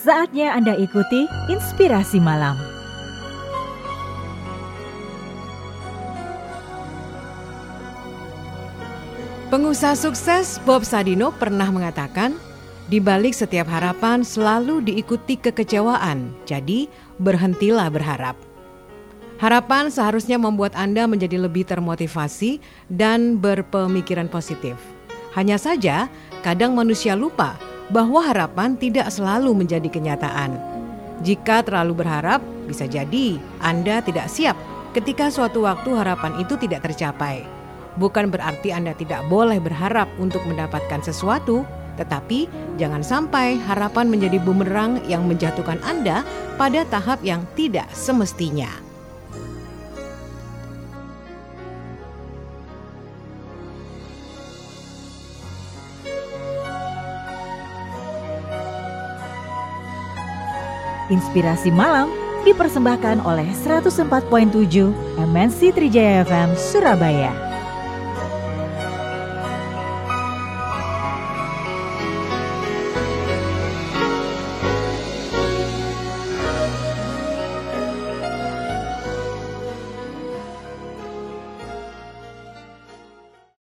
Saatnya Anda ikuti Inspirasi Malam. Pengusaha sukses Bob Sadino pernah mengatakan, di balik setiap harapan selalu diikuti kekecewaan, jadi berhentilah berharap. Harapan seharusnya membuat Anda menjadi lebih termotivasi dan berpemikiran positif. Hanya saja, kadang manusia lupa bahwa harapan tidak selalu menjadi kenyataan. Jika terlalu berharap, bisa jadi Anda tidak siap ketika suatu waktu harapan itu tidak tercapai. Bukan berarti Anda tidak boleh berharap untuk mendapatkan sesuatu, tetapi jangan sampai harapan menjadi bumerang yang menjatuhkan Anda pada tahap yang tidak semestinya. Inspirasi Malam dipersembahkan oleh 104.7 MNC Trijaya FM Surabaya.